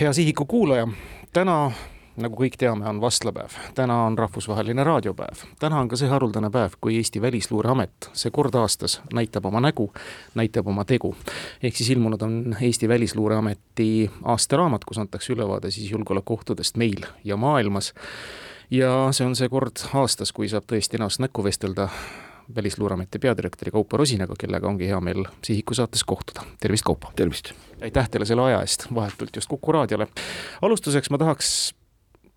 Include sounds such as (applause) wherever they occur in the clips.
hea Sihiku kuulaja, täna nagu kõik teame, on vastlapäev, täna on rahvusvaheline raadiopäev, täna on ka see haruldane päev, kui Eesti Välisluureamet, see kord aastas näitab oma nägu, näitab oma tegu. ehk siis ilmunud on Eesti Välisluureameti aastaraamat, kus antakse ülevaade siis julgeolekuohtudest meil ja maailmas. ja see on see kord aastas, kui saab tõesti näost näkku vestelda Välisluureameti peadirektori Kaupo Rosinaga, kellega ongi hea meel Sihiku saates kohtuda. tervist, Kaupo! tervist! aitäh teile selle aja eest, vahetult just Kuku raadiole. alustuseks ma tahaks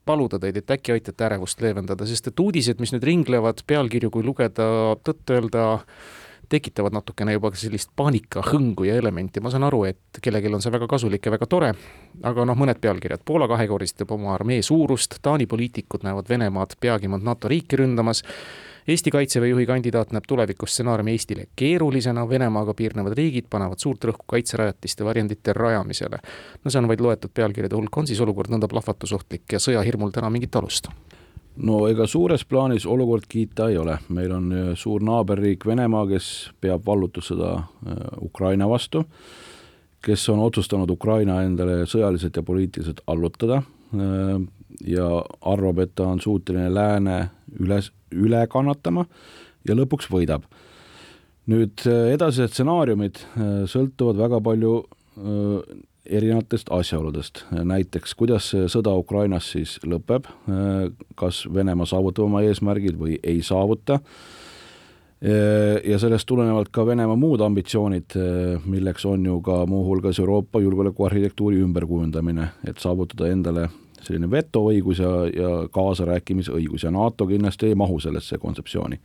paluda teid, et äkki aitate ärevust leevendada, sest et uudised, mis nüüd ringlevad, pealkirju kui lugeda, tõtt-öelda tekitavad natukene juba sellist paanikahõngu ja elementi, ma saan aru, et kellelgi on see väga kasulik ja väga tore, aga noh, mõned pealkirjad, Poola kahekordistab oma armee suurust, Taani poliitikud näevad Venemaad peagi mõnd NATO riiki ründamas, Eesti kaitseväe juhi kandidaat näeb tulevikustsenaariumi Eestile keerulisena, Venemaaga piirnevad riigid panevad suurt rõhku kaitserajatiste varjendite rajamisele. no see on vaid loetud pealkirjade hulk, on siis olukord nõnda plahvatusohtlik ja sõjahirmul täna mingit alust? no ega suures plaanis olukord kiita ei ole, meil on äh, suur naaberriik Venemaa, kes peab vallutussõda äh, Ukraina vastu, kes on otsustanud Ukraina endale sõjaliselt ja poliitiliselt allutada äh, ja arvab, et ta on suuteline lääne üles, üle kannatama ja lõpuks võidab. nüüd äh, edasised stsenaariumid äh, sõltuvad väga palju äh, erinevatest asjaoludest, näiteks kuidas see sõda Ukrainas siis lõpeb, kas Venemaa saavutab oma eesmärgid või ei saavuta, ja sellest tulenevalt ka Venemaa muud ambitsioonid, milleks on ju ka muuhulgas Euroopa julgeolekuarhitektuuri ümberkujundamine, et saavutada endale selline vetoõigus ja, ja kaasarääkimisõigus ja NATO kindlasti ei mahu sellesse kontseptsiooni.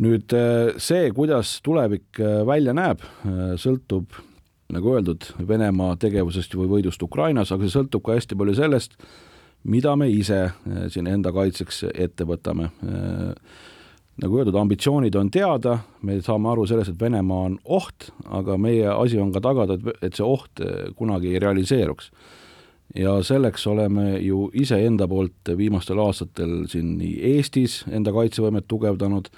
nüüd äh, see, kuidas tulevik äh, välja näeb, äh, sõltub nagu öeldud, Venemaa tegevusest või võidust Ukrainas, aga see sõltub ka hästi palju sellest, mida me ise siin enda kaitseks ette võtame. nagu öeldud, ambitsioonid on teada, me saame aru sellest, et Venemaa on oht, aga meie asi on ka tagada, et, et see oht kunagi ei realiseeruks ja selleks oleme ju iseenda poolt viimastel aastatel siin nii Eestis enda kaitsevõimet tugevdanud,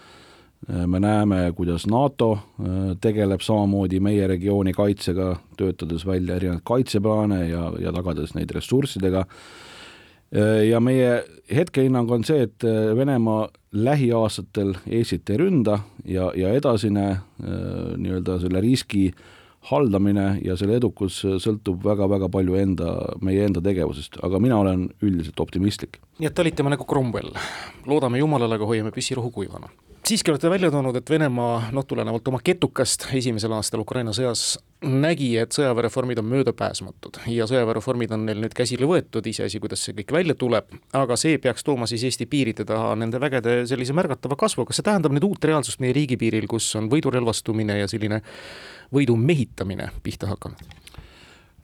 me näeme, kuidas NATO äh, tegeleb samamoodi meie regiooni kaitsega, töötades välja erinevaid kaitseplaane ja, ja tagades neid ressurssidega, äh, ja meie hetkehinnang on see, et äh, Venemaa lähiaastatel Eestit ei ründa ja, ja edasine nii-öelda selle riski haldamine ja selle edukus sõltub väga-väga palju enda, meie enda tegevusest, aga mina olen üldiselt optimistlik. nii et talitame nagu Cromwell, loodame jumalale, aga hoiame püssirohu kuivana. Siiski olete välja toonud, et Venemaa, noh, tulenevalt oma ketukast esimesel aastal Ukraina sõjas, nägi, et sõjaväereformid on möödapääsmatud ja sõjaväereformid on neil nüüd käsile võetud, iseasi, kuidas see kõik välja tuleb, aga see peaks tooma siis Eesti piiride taha nende vägede sellise märgatava kasvu, kas see tähendab nüüd uut reaalsust meie riigipiiril, kus on võidurelvastumine ja selline võidu mehitamine pihta hakanud?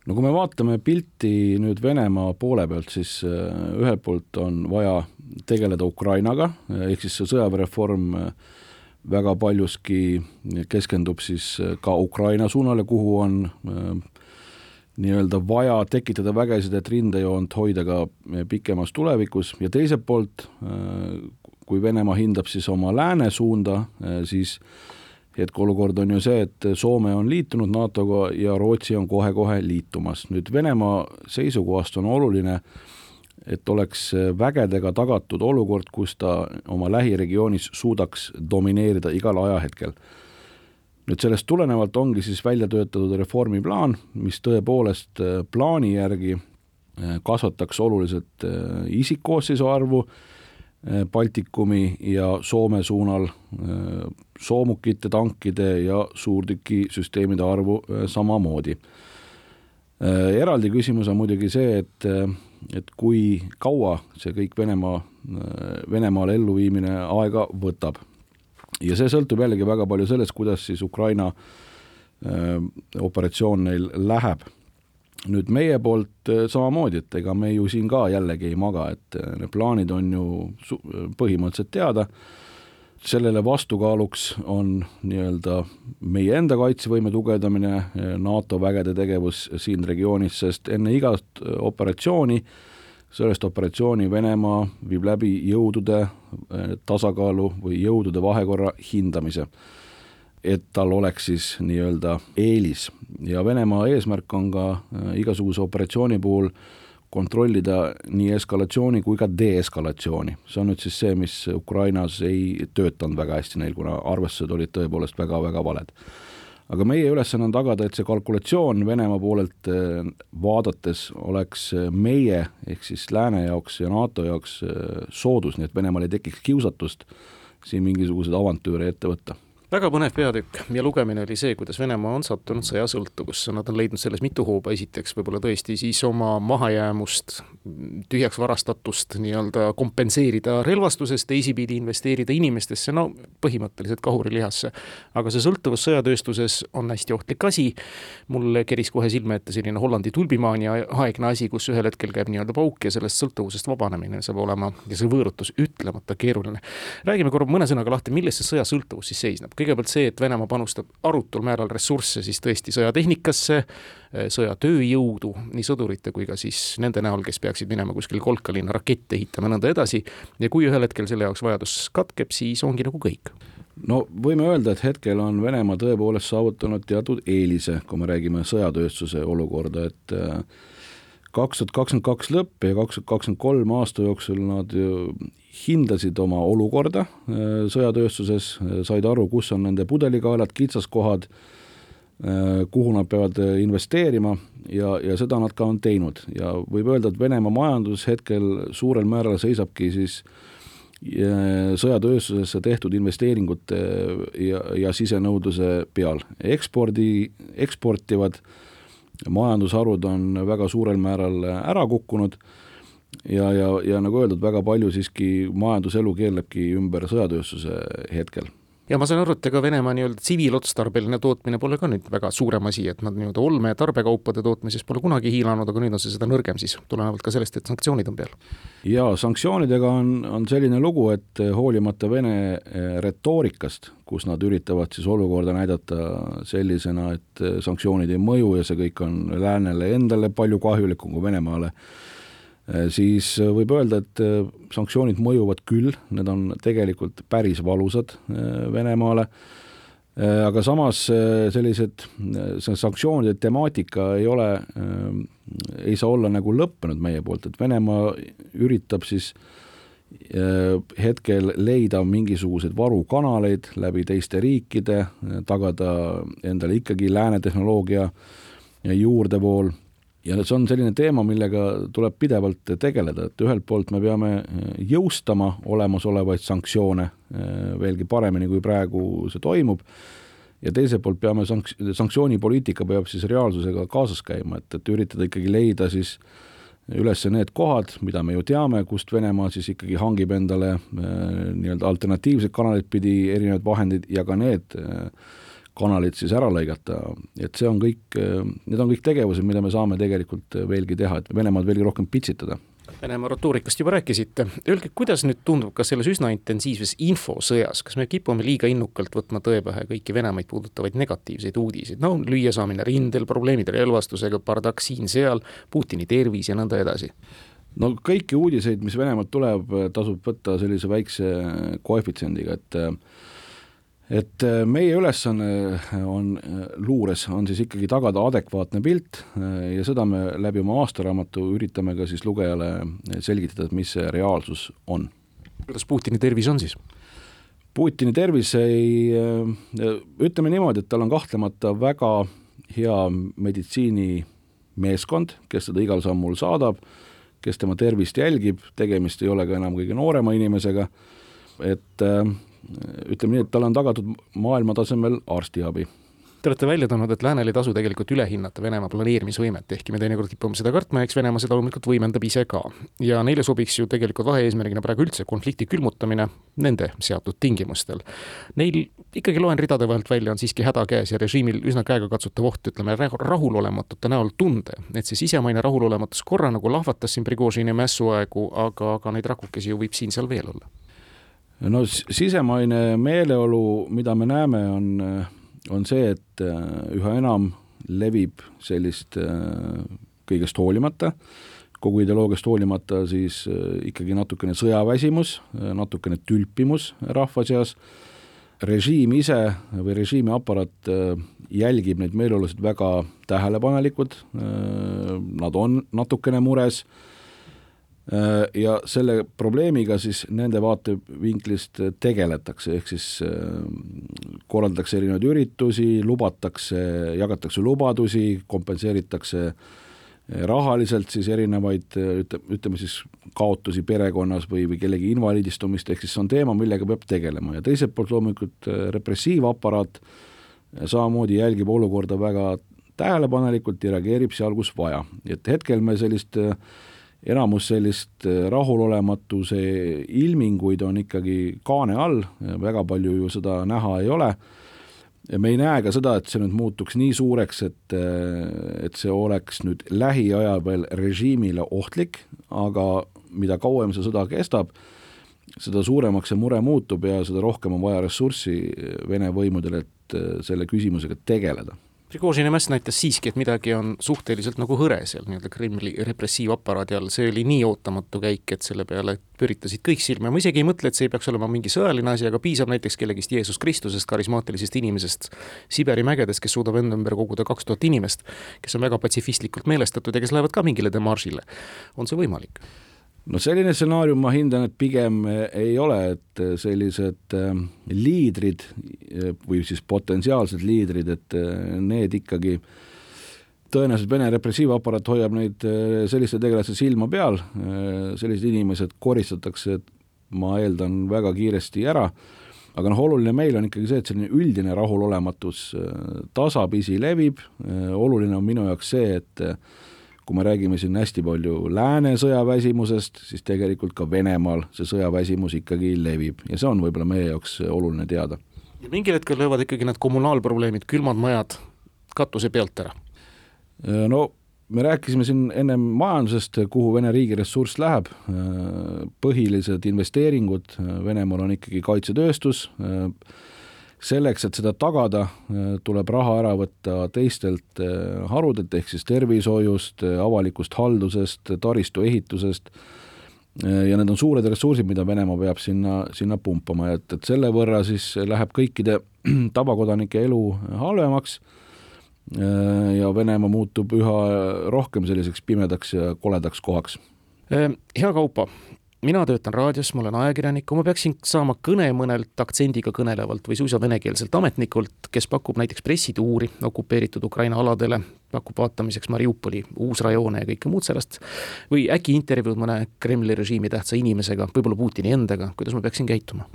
no kui me vaatame pilti nüüd Venemaa poole pealt, siis äh, ühelt poolt on vaja tegeleda Ukrainaga, ehk siis see sõjaväereform äh, väga paljuski keskendub siis äh, ka Ukraina suunale, kuhu on nii-öelda vaja tekitada vägesid, et rindejoont hoida ka pikemas tulevikus ja teiselt poolt, kui Venemaa hindab siis oma lääne suunda, siis hetkeolukord on ju see, et Soome on liitunud NATO-ga ja Rootsi on kohe-kohe liitumas. nüüd Venemaa seisukohast on oluline, et oleks vägedega tagatud olukord, kus ta oma lähiregioonis suudaks domineerida igal ajahetkel. nüüd sellest tulenevalt ongi siis välja töötatud reformiplaan, mis tõepoolest plaani järgi kasvataks oluliselt isikkoosseisu arvu, Äh, Baltikumi ja Soome suunal äh, soomukite, tankide ja suurtükisüsteemide arvu äh, samamoodi. Eraldi küsimus on muidugi see, et, et kui kaua see kõik Venemaa, Venemaale elluviimine aega võtab. ja see sõltub jällegi väga palju sellest, kuidas siis Ukraina operatsioon neil läheb nüüd meie poolt samamoodi, et ega me ju siin ka jällegi ei maga, et need plaanid on ju põhimõtteliselt teada, sellele vastukaaluks on nii-öelda meie enda kaitsevõime tugevdamine, äh, NATO vägede tegevus siin regioonis, sest enne igat operatsiooni, sellest operatsiooni Venemaa viib läbi jõudude tasakaalu või jõudude vahekorra hindamise et tal oleks siis nii-öelda eelis. Ja Venemaa eesmärk on ka igasuguse operatsiooni puhul kontrollida nii eskalatsiooni kui ka deeskalatsiooni. see on nüüd siis see, mis Ukrainas ei töötanud väga hästi neil, kuna arvestused olid tõepoolest väga-väga valed. aga meie ülesanne on tagada, et see kalkulatsioon Venemaa poolelt eh, vaadates oleks meie ehk siis lääne jaoks ja NATO jaoks eh, soodus, nii et Venemaal ei tekiks kiusatust siin mingisuguseid avantüüre ette võtta väga põnev peatükk ja lugemine oli see, kuidas Venemaa on sattunud sõjasõltuvusse, nad on leidnud selles mitu hooba, esiteks võib-olla tõesti siis oma mahajäämust, tühjaks varastatust nii-öelda kompenseerida relvastuses, teisipidi investeerida inimestesse, no põhimõtteliselt kahurilihasse. aga see sõltuvus sõjatööstuses on hästi ohtlik asi, mul keris kohe silme ette selline Hollandi tulbimaania aegne asi, kus ühel hetkel käib nii-öelda pauk ja sellest sõltuvusest vabanemine saab olema ja see võõrutus ütlemata keeruline. räägime korra mõne sõnaga lahti, milles see sõjasõltuvus siis seisneb kõigepealt see, et Venemaa panustab arutul määral ressursse siis tõesti sõjatehnikasse, eh, sõjatööjõudu, nii sõdurite kui ka siis nende näol, kes peaksid minema kuskil kolkalinna rakette ehitama ja nõnda edasi. ja kui ühel hetkel selle jaoks vajadus katkeb, siis ongi nagu kõik no võime öelda, et hetkel on Venemaa tõepoolest saavutanud teatud eelise, kui me räägime sõjatööstuse olukorda, et äh, kaks tuhat kakskümmend kaks lõpp ja kaks tuhat kakskümmend kolm aasta jooksul nad hindasid oma olukorda äh, sõjatööstuses, äh, said aru, kus on nende pudelikaelad, kitsaskohad, äh, kuhu nad peavad investeerima ja, ja seda nad ka on teinud ja võib öelda, et Venemaa majandus hetkel suurel määral seisabki siis sõjatööstusesse tehtud investeeringute ja, ja sisenõudluse peal. ekspordi, eksportivad majandusharud on väga suurel määral ära kukkunud. Ja, ja, ja nagu öeldud, väga palju siiski majanduselu keerlebki ümber sõjatööstuse hetkel ja ma saan aru, et ega Venemaa nii-öelda tsiviilotstarbeline tootmine pole ka nüüd väga suurem asi, et nad nii-öelda olme- ja tarbekaupade tootmises pole kunagi hiilanud, aga nüüd on see seda nõrgem siis, tulenevalt ka sellest, et sanktsioonid on peal. jaa, sanktsioonidega on, on selline lugu, et hoolimata Vene eh, retoorikast, kus nad üritavad siis olukorda näidata sellisena, et eh, sanktsioonid ei mõju ja see kõik on läänele endale palju kahjulikum kui Venemaale, siis äh, võib öelda, et äh, sanktsioonid mõjuvad küll, need on tegelikult päris valusad Venemaale, aga samas sellised, see sanktsioonide temaatika ei ole, ei saa olla nagu lõppenud meie poolt, et Venemaa üritab siis hetkel leida mingisuguseid varukanaleid läbi teiste riikide, tagada endale ikkagi lääne tehnoloogia juurdevool ja see on selline teema, millega tuleb pidevalt tegeleda, et ühelt poolt me peame eh, jõustama olemasolevaid sanktsioone eh, veelgi paremini, kui praegu see toimub, ja teiselt poolt peame sanks-, sanktsioonipoliitika peab siis reaalsusega kaasas käima, et, et üritada ikkagi leida siis üles need kohad, mida me ju teame, kust Venemaa siis ikkagi hangib endale äh, nii-öelda alternatiivseid kanaleid pidi erinevaid vahendeid ja ka need äh, kanalid siis ära lõigata, et see on kõik, need on kõik tegevused, mida me saame tegelikult veelgi teha, et Venemaad veelgi rohkem pitsitada. Venemaa retoorikast juba rääkisite, öelge, kuidas nüüd tundub, kas selles üsna intensiivses infosõjas, kas me kipume liiga innukalt võtma tõe pähe kõiki Venemaid puudutavaid negatiivseid uudiseid, no lüüasaamine rindel, probleemid relvastusega, bardakk siin-seal, Putini tervis ja nõnda edasi? no kõiki uudiseid, mis Venemaalt tuleb, tasub võtta sellise väikse koefitsiendiga, et et äh, meie ülesanne äh, on äh, luures, on siis ikkagi tagada adekvaatne pilt ja seda me läbi oma aastaraamatu üritame ka siis lugejale selgitada, et mis see reaalsus on. kuidas Putini tervis on siis? Putini tervis ei, ütleme niimoodi, et tal on kahtlemata väga hea meditsiinimeeskond, kes teda igal sammul saadab, kes tema tervist jälgib, tegemist ei ole ka enam kõige noorema inimesega, et äh, ütleme nii, et talle on tagatud maailmatasemel arstiabi Te olete välja toonud, et läänel ei tasu tegelikult üle hinnata Venemaa planeerimisvõimet, ehkki me teinekord kipume seda kartma, eks Venemaa seda loomulikult võimendab ise ka. ja neile sobiks ju tegelikult vaheeesmärgina praegu üldse konflikti külmutamine nende seatud tingimustel. Neil ikkagi loen ridade vahelt välja, on siiski häda käes ja režiimil üsna käegakatsutav oht, ütleme rahulolematute näol tunde, et see sisemaine rahulolematus korra nagu lahvatas siin Prigožini mässuaegu, aga, aga neid rakukesi ju võib siin-seal veel olla no sisemaine meeleolu, mida me näeme, on, on see, et üha enam levib sellist kõigest hoolimata, kogu ideoloogiast hoolimata siis ikkagi natukene sõjaväsimus, natukene tülpimus rahva seas, režiim ise või režiimi aparaat jälgib neid meeleolusid väga tähelepanelikult, nad on natukene mures ja selle probleemiga siis nende vaatevinklist tegeletakse, ehk siis äh, korraldatakse erinevaid üritusi, lubatakse, jagatakse lubadusi, kompenseeritakse äh, rahaliselt siis erinevaid ütle, ütleme siis kaotusi perekonnas või, või kellegi invaliidistumist, ehk siis see on teema, millega peab tegelema. Ja teiselt poolt loomulikult repressiivaparaat samamoodi jälgib olukorda väga tähelepanelikult ja reageerib seal, kus vaja, et hetkel me sellist äh, enamus sellist äh, rahulolematuse ilminguid on ikkagi kaane all, väga palju ju seda näha ei ole, ja me ei näe ka seda, et see nüüd muutuks nii suureks, et, äh, et see oleks nüüd lähiajal veel režiimile ohtlik, aga mida kauem see sõda kestab, seda suuremaks see mure muutub ja seda rohkem on vaja ressurssi Vene võimudel, et äh, selle küsimusega tegeleda Prigožini mäss näitas siiski, et midagi on suhteliselt nagu hõre seal nii-öelda Kremli repressiivaparaadi all, see oli nii ootamatu käik, et selle peale püritasid kõik silma ja ma isegi ei mõtle, et see ei peaks olema mingi sõjaline asi, aga piisab näiteks kellegist Jeesus Kristusest, karismaatilisest inimesest Siberi mägedes, kes suudab enda ümber koguda kaks tuhat inimest, kes on väga patsifistlikult meelestatud ja kes lähevad ka mingile demaršile. on see võimalik? No selline stsenaarium ma hindan, et pigem eh, ei ole, et eh, sellised eh, liidrid või siis potentsiaalsed liidrid, et need ikkagi tõenäoliselt Vene repressiivaparaat hoiab neid selliste tegelaste silma peal, sellised inimesed koristatakse, ma eeldan, väga kiiresti ära, aga noh, oluline meil on ikkagi see, et selline üldine rahulolematus tasapisi levib, oluline on minu jaoks see, et kui me räägime siin hästi palju lääne sõjaväsimusest, siis tegelikult ka Venemaal see sõjaväsimus ikkagi levib ja see on võib-olla meie jaoks oluline teada. ja mingil hetkel löövad ikkagi need kommunaalprobleemid, külmad majad katuse pealt ära? no me rääkisime siin ennem majandusest, kuhu Vene riigi ressurss läheb, põhilised investeeringud Venemaal on ikkagi kaitsetööstus, selleks, et seda tagada, tuleb raha ära võtta teistelt eh, harudelt, ehk siis tervishoiust, eh, avalikust haldusest, taristu ehitusest, eh, ja need on suured ressursid, mida Venemaa peab sinna, sinna pumpama, et, et selle võrra siis läheb kõikide (clears throat) tavakodanike elu halvemaks ja Venemaa muutub üha rohkem selliseks pimedaks ja koledaks kohaks. Hea Kaupo, mina töötan raadios, ma olen ajakirjanik, ma peaksin saama kõne mõnelt aktsendiga kõnelevalt või suisa venekeelselt ametnikult, kes pakub näiteks pressituuri okupeeritud Ukraina aladele, pakub vaatamiseks Mariupoli uusrajoone ja kõike muud sellest, või äkki intervjuud mõne Kremli režiimi tähtsa inimesega, võib-olla Putini endaga, kuidas ma peaksin käituma?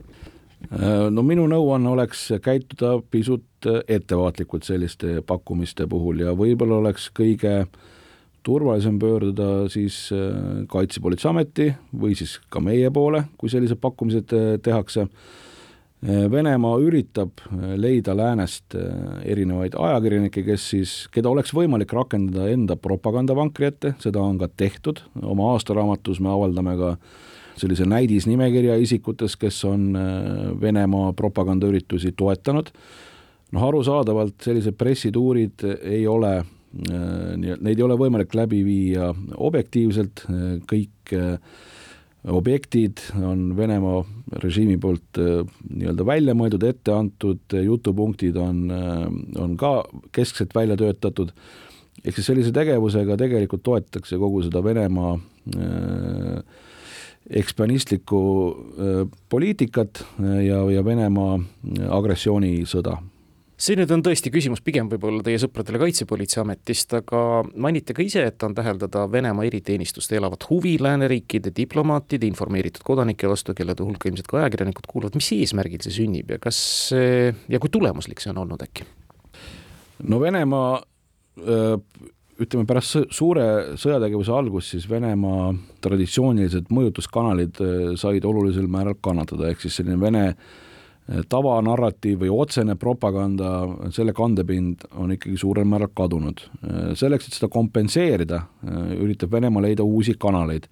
no minu nõuanne oleks käituda pisut ettevaatlikult selliste pakkumiste puhul ja võib-olla oleks kõige äh, turvalisem pöörduda siis äh, Kaitsepolitseiameti või siis ka meie poole, kui sellised pakkumised äh, tehakse. Äh, Venemaa üritab leida läänest erinevaid ajakirjanikke, kes siis, keda oleks võimalik rakendada enda propagandavankri ette, seda on ka tehtud, oma aastaraamatus me avaldame ka sellise näidisnimekirja isikutest, kes on Venemaa propagandaüritusi toetanud, noh arusaadavalt sellised pressituurid ei ole neid ei ole võimalik läbi viia objektiivselt, äh, kõik äh, objektid on Venemaa režiimi poolt nii-öelda välja mõeldud, ette antud, jutupunktid on, on ka keskselt välja töötatud, ehk siis sellise tegevusega tegelikult toetatakse kogu seda Venemaa ekspanistlikku poliitikat ja, ja Venemaa agressioonisõda see nüüd on tõesti küsimus pigem võib-olla teie sõpradele Kaitsepolitseiametist, aga mainite ka ise, et on täheldada Venemaa eriteenistuste elavat huvi lääneriikide diplomaatide, informeeritud kodanike vastu, kelle hulka ilmselt ka ajakirjanikud kuuluvad, mis eesmärgil see sünnib ja kas ja kui tulemuslik see on olnud äkki? no Venemaa ütleme, pärast suure sõjategevuse algust siis Venemaa traditsioonilised mõjutuskanalid said olulisel määral kannatada, ehk siis selline Vene tavanarratiiv või otsene propaganda, selle kandepind on ikkagi suurel määral kadunud. selleks, et seda kompenseerida, üritab Venemaa leida uusi kanaleid.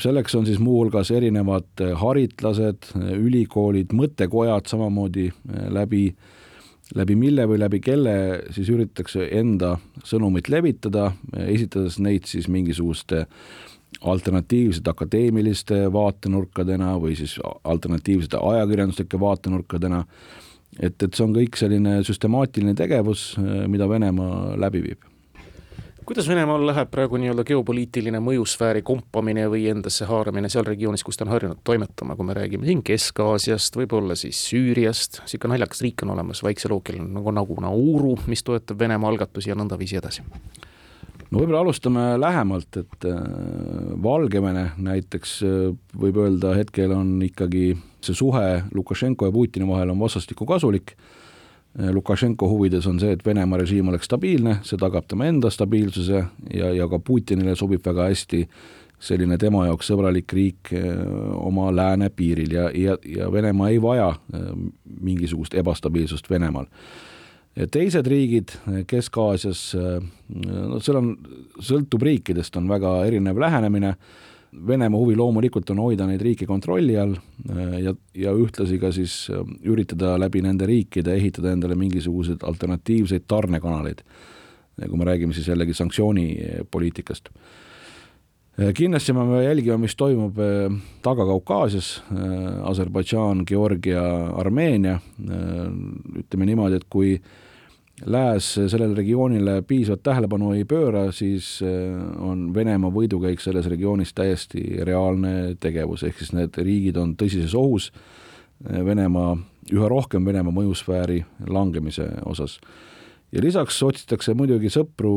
selleks on siis muuhulgas erinevad haritlased, ülikoolid, mõttekojad samamoodi läbi, läbi mille või läbi kelle siis üritatakse enda sõnumit levitada, esitades neid siis mingisuguste alternatiivsete akadeemiliste vaatenurkadena või siis alternatiivsete ajakirjanduslike vaatenurkadena, et, et see on kõik selline süstemaatiline tegevus, mida Venemaa läbi viib. Kuidas Venemaal läheb praegu nii-öelda geopoliitiline mõjusfääri kompamine või endasse haaramine seal regioonis, kus ta on harjunud toimetama, kui me räägime siin Kesk-Aasiast, võib-olla siis Süüriast, niisugune naljakas riik on olemas Vaiksel ookeanil nagu, nagu Nauru, mis toetab Venemaa algatusi ja nõndaviisi edasi no võib-olla alustame lähemalt, et äh, Valgevene näiteks äh, võib öelda, hetkel on ikkagi see suhe Lukašenko ja Putini vahel on vastastikku kasulik. Äh, Lukašenko huvides on see, et Venemaa režiim oleks stabiilne, see tagab tema enda stabiilsuse ja, ja ka Putinile sobib väga hästi selline tema jaoks sõbralik riik oma lääne piiril ja, ja, ja Venemaa ei vaja mingisugust ebastabiilsust Venemaal teised riigid Kesk-Aasias, no seal on, sõltub riikidest, on väga erinev lähenemine, Venemaa huvi loomulikult on hoida neid riike kontrolli all ja, ja ühtlasi ka siis üritada läbi nende riikide ehitada endale mingisuguseid alternatiivseid tarnekanaleid, kui me räägime siis jällegi sanktsioonipoliitikast kindlasti me jälgime, mis toimub Taga-Kaukaasias, Aserbaidžaan, Georgia, Armeenia, ütleme niimoodi, et kui Lääs sellele regioonile piisavat tähelepanu ei pööra, siis äh, on Venemaa võidukäik selles regioonis täiesti reaalne tegevus, ehk siis need riigid on tõsises ohus äh, Venemaa, üha rohkem Venemaa mõjusfääri langemise osas. Ja lisaks otsitakse muidugi sõpru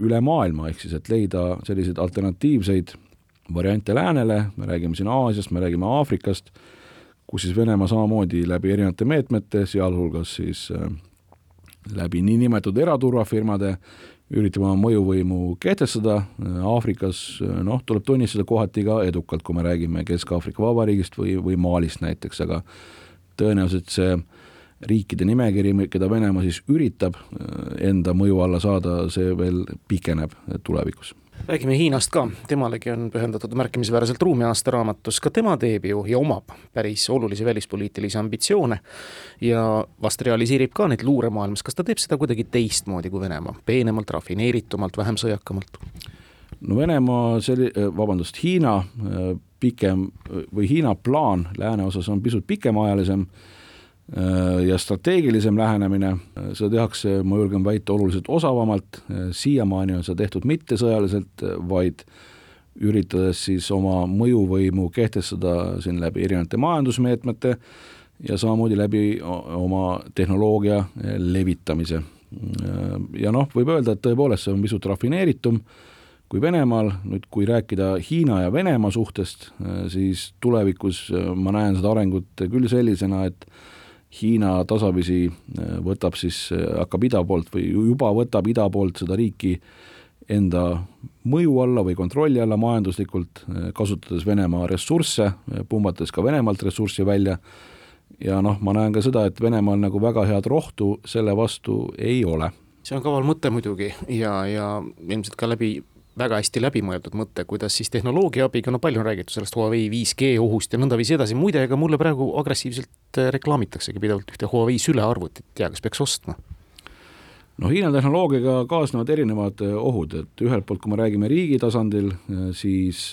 üle maailma, ehk siis et leida selliseid alternatiivseid variante läänele, me räägime siin Aasiast, me räägime Aafrikast, kus siis Venemaa samamoodi läbi erinevate meetmete, sealhulgas siis äh, läbi niinimetatud eraturvafirmade üritab oma mõjuvõimu kehtestada, Aafrikas noh, tuleb tunnistada kohati ka edukalt, kui me räägime Kesk-Aafrika Vabariigist või, või Malist näiteks, aga tõenäoliselt see riikide nimekiri, keda Venemaa siis üritab enda mõju alla saada, see veel pikeneb tulevikus. Räägime Hiinast ka, temalegi on pühendatud märkimisväärselt ruumi aastaraamatus, ka tema teeb ju ja omab päris olulisi välispoliitilisi ambitsioone ja vast realiseerib ka neid luuremaailmas, kas ta teeb seda kuidagi teistmoodi kui Venemaa, peenemalt, rafineeritumalt, vähem sõjakamalt? no Venemaa, see, vabandust, Hiina pikem või Hiina plaan lääne osas on pisut pikemaajalisem. Äh, ja strateegilisem lähenemine, seda tehakse, ma julgen väita, oluliselt osavamalt, siiamaani on seda tehtud mittesõjaliselt, vaid üritades siis oma mõjuvõimu kehtestada siin läbi erinevate majandusmeetmete ja samamoodi läbi oma tehnoloogia levitamise. ja noh, võib öelda, et tõepoolest see on pisut rafineeritum kui Venemaal, nüüd kui rääkida Hiina ja Venemaa suhtest, siis tulevikus ma näen seda arengut küll sellisena, et Hiina tasapisi äh, võtab siis, äh, hakkab ida poolt või juba võtab ida poolt seda riiki enda mõju alla või kontrolli alla majanduslikult, äh, kasutades Venemaa ressursse, pumbates ka Venemaalt ressurssi välja, ja noh, ma näen ka seda, et Venemaal nagu väga head rohtu selle vastu ei ole. See on kaval mõte muidugi ja, ja ilmselt ka läbi väga hästi läbimõeldud mõte, kuidas siis tehnoloogia abiga, no palju on räägitud sellest Huawei 5G ohust ja nõndaviisi edasi, muide, ega mulle praegu agressiivselt äh, reklaamitaksegi pidevalt ühte Huawei sülearvutit, tea, kas peaks ostma? no Hiina tehnoloogiaga kaasnevad erinevad äh, ohud, et ühelt poolt, kui me räägime riigi tasandil, äh, siis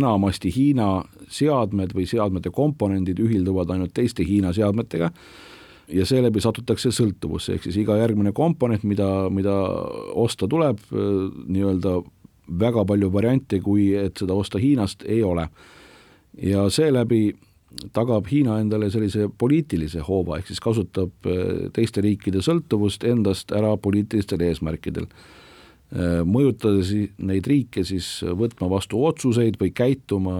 enamasti Hiina seadmed või seadmete komponendid ühilduvad ainult teiste Hiina seadmetega ja seeläbi satutakse sõltuvusse, ehk siis iga järgmine komponent, mida, mida osta tuleb, nii-öelda väga palju variante, kui et seda osta Hiinast, ei ole. ja seeläbi tagab Hiina endale sellise poliitilise hoova, ehk siis kasutab teiste riikide sõltuvust endast ära poliitilistel eesmärkidel. mõjutades neid riike siis võtma vastu otsuseid või käituma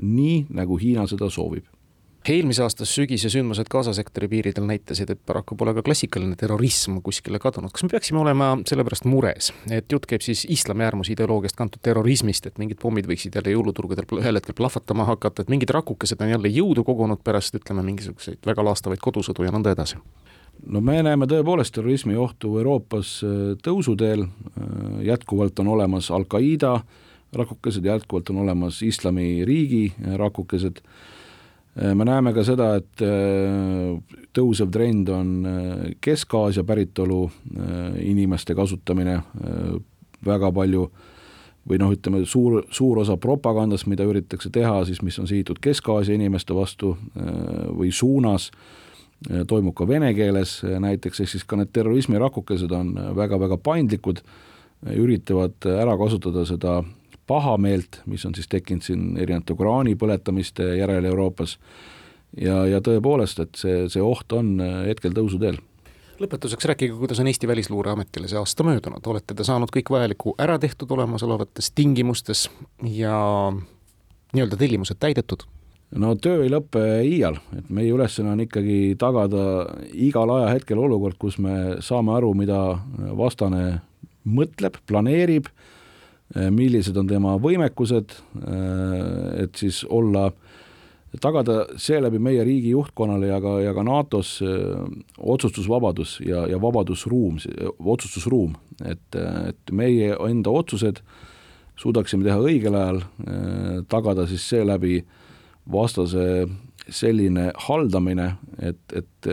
nii, nagu Hiina seda soovib eelmise aasta sügise sündmused Gaza sektori piiridel näitasid, et paraku pole ka klassikaline terrorism kuskile kadunud. kas me peaksime olema selle pärast mures, et jutt käib siis islami äärmusideoloogiast kantud terrorismist, et mingid pommid võiksid jälle jõuluturgudel ühel hetkel plahvatama hakata, et mingid rakukesed on jälle jõudu kogunud pärast, ütleme, mingisuguseid väga laastavaid kodusõdu ja nõnda edasi? no me näeme tõepoolest terrorismi ohtu Euroopas äh, tõusuteel, äh, jätkuvalt on olemas Al-Qaeda rakukesed, jätkuvalt on olemas Islamiriigi rakukesed Äh, me näeme ka seda, et äh, tõusev trend on äh, Kesk-Aasia päritolu inimeste kasutamine, väga palju või noh, ütleme suur, suur osa propagandast, mida üritatakse teha siis, mis on sihitud Kesk-Aasia inimeste vastu või suunas, toimub ka vene keeles näiteks, ehk siis ka need terrorismirakukesed on väga-väga paindlikud, üritavad ära kasutada seda pahameelt, mis on siis tekkinud siin erinevate Koraani põletamiste järel Euroopas, ja, ja tõepoolest, et see, see oht on hetkel tõusuteel. Lõpetuseks rääkige, kuidas on Eesti Välisluureametile see aasta möödunud, olete te saanud kõik vajaliku ära tehtud olemasolevates tingimustes ja nii-öelda tellimused täidetud? no töö ei lõpe iial, et meie ülesanne on ikkagi tagada igal ajahetkel olukord, kus me saame aru, mida vastane mõtleb, planeerib, millised on tema võimekused, et siis olla äh, tagada seeläbi meie riigi juhtkonnale ja ka, ja ka NATO-s otsustusvabadus ja, ja vabadusruum, otsustusruum, et, et meie enda otsused suudaksime teha õigel ajal, tagada siis seeläbi vastase selline haldamine, et, et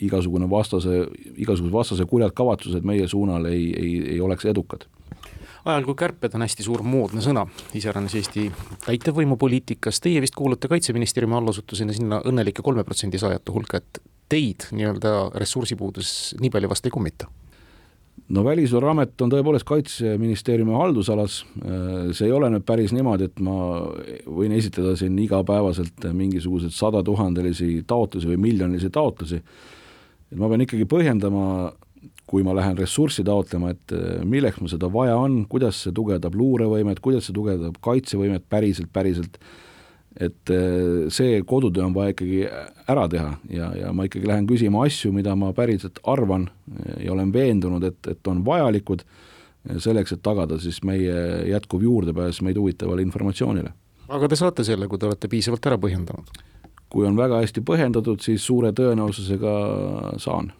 igasugune vastase, igasugused vastase kurjad kavatsused meie suunal ei, ei, ei oleks edukad ajal, kui kärped on hästi suur moodne sõna, iseäranis Eesti täitevvõimu poliitikas, teie vist kuulute Kaitseministeeriumi allasutusena sinna õnnelike kolme protsendi saajate hulka, et teid nii-öelda ressursipuudus nii palju vast ei kummita? no Välisluureamet on tõepoolest Kaitseministeeriumi haldusalas, see ei ole nüüd päris niimoodi, et ma võin esitada siin igapäevaselt mingisuguseid sadatuhandelisi taotlusi või miljonilisi taotlusi, et ma pean ikkagi põhjendama kui ma lähen ressurssi taotlema, et äh, milleks mul seda vaja on, kuidas see tugevdab luurevõimet, kuidas see tugevdab kaitsevõimet päriselt, päriselt, et äh, see kodutöö on vaja ikkagi ära teha ja, ja ma ikkagi lähen küsima asju, mida ma päriselt arvan ja olen veendunud, et, et on vajalikud selleks, et tagada siis meie jätkuv juurdepääs meid huvitavale informatsioonile. aga te saate selle, kui te olete piisavalt ära põhjendanud? kui on väga hästi põhjendatud, siis suure tõenäosusega saan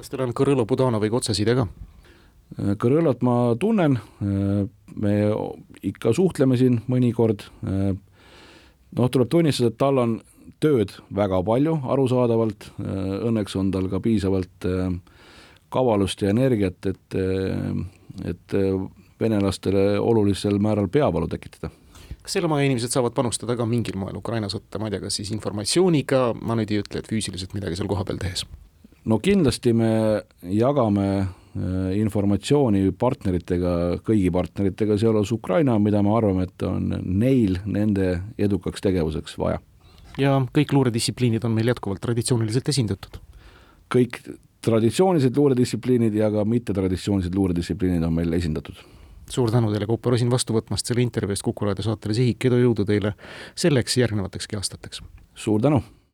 kas teil on Kõrõlo Budanoviga otseside ka? Kõrõlot ma tunnen, me ikka suhtleme siin mõnikord, noh, tuleb tunnistada, et tal on tööd väga palju, arusaadavalt, õnneks on tal ka piisavalt kavalust ja energiat, et, et venelastele olulisel määral peavalu tekitada. Kas Selmaja inimesed saavad panustada ka mingil moel Ukraina sõtta, ma ei tea, kas siis informatsiooniga, ma nüüd ei ütle, et füüsiliselt midagi seal kohapeal tehes? No kindlasti me jagame äh, informatsiooni partneritega, kõigi partneritega, sealhulgas Ukraina, mida me arvame, et on neil nende edukaks tegevuseks vaja. ja kõik luuredistsipliinid on meil jätkuvalt traditsiooniliselt esindatud? kõik traditsioonilised luuredistsipliinid ja ka mittetraditsioonilised luuredistsipliinid on meil esindatud suur tänu teile, Kaupo Rosin, vastu võtmast selle intervjuu eest Kuku raadio saatele Sihik, edu, jõudu teile selleks järgnevatekski aastateks! suur tänu!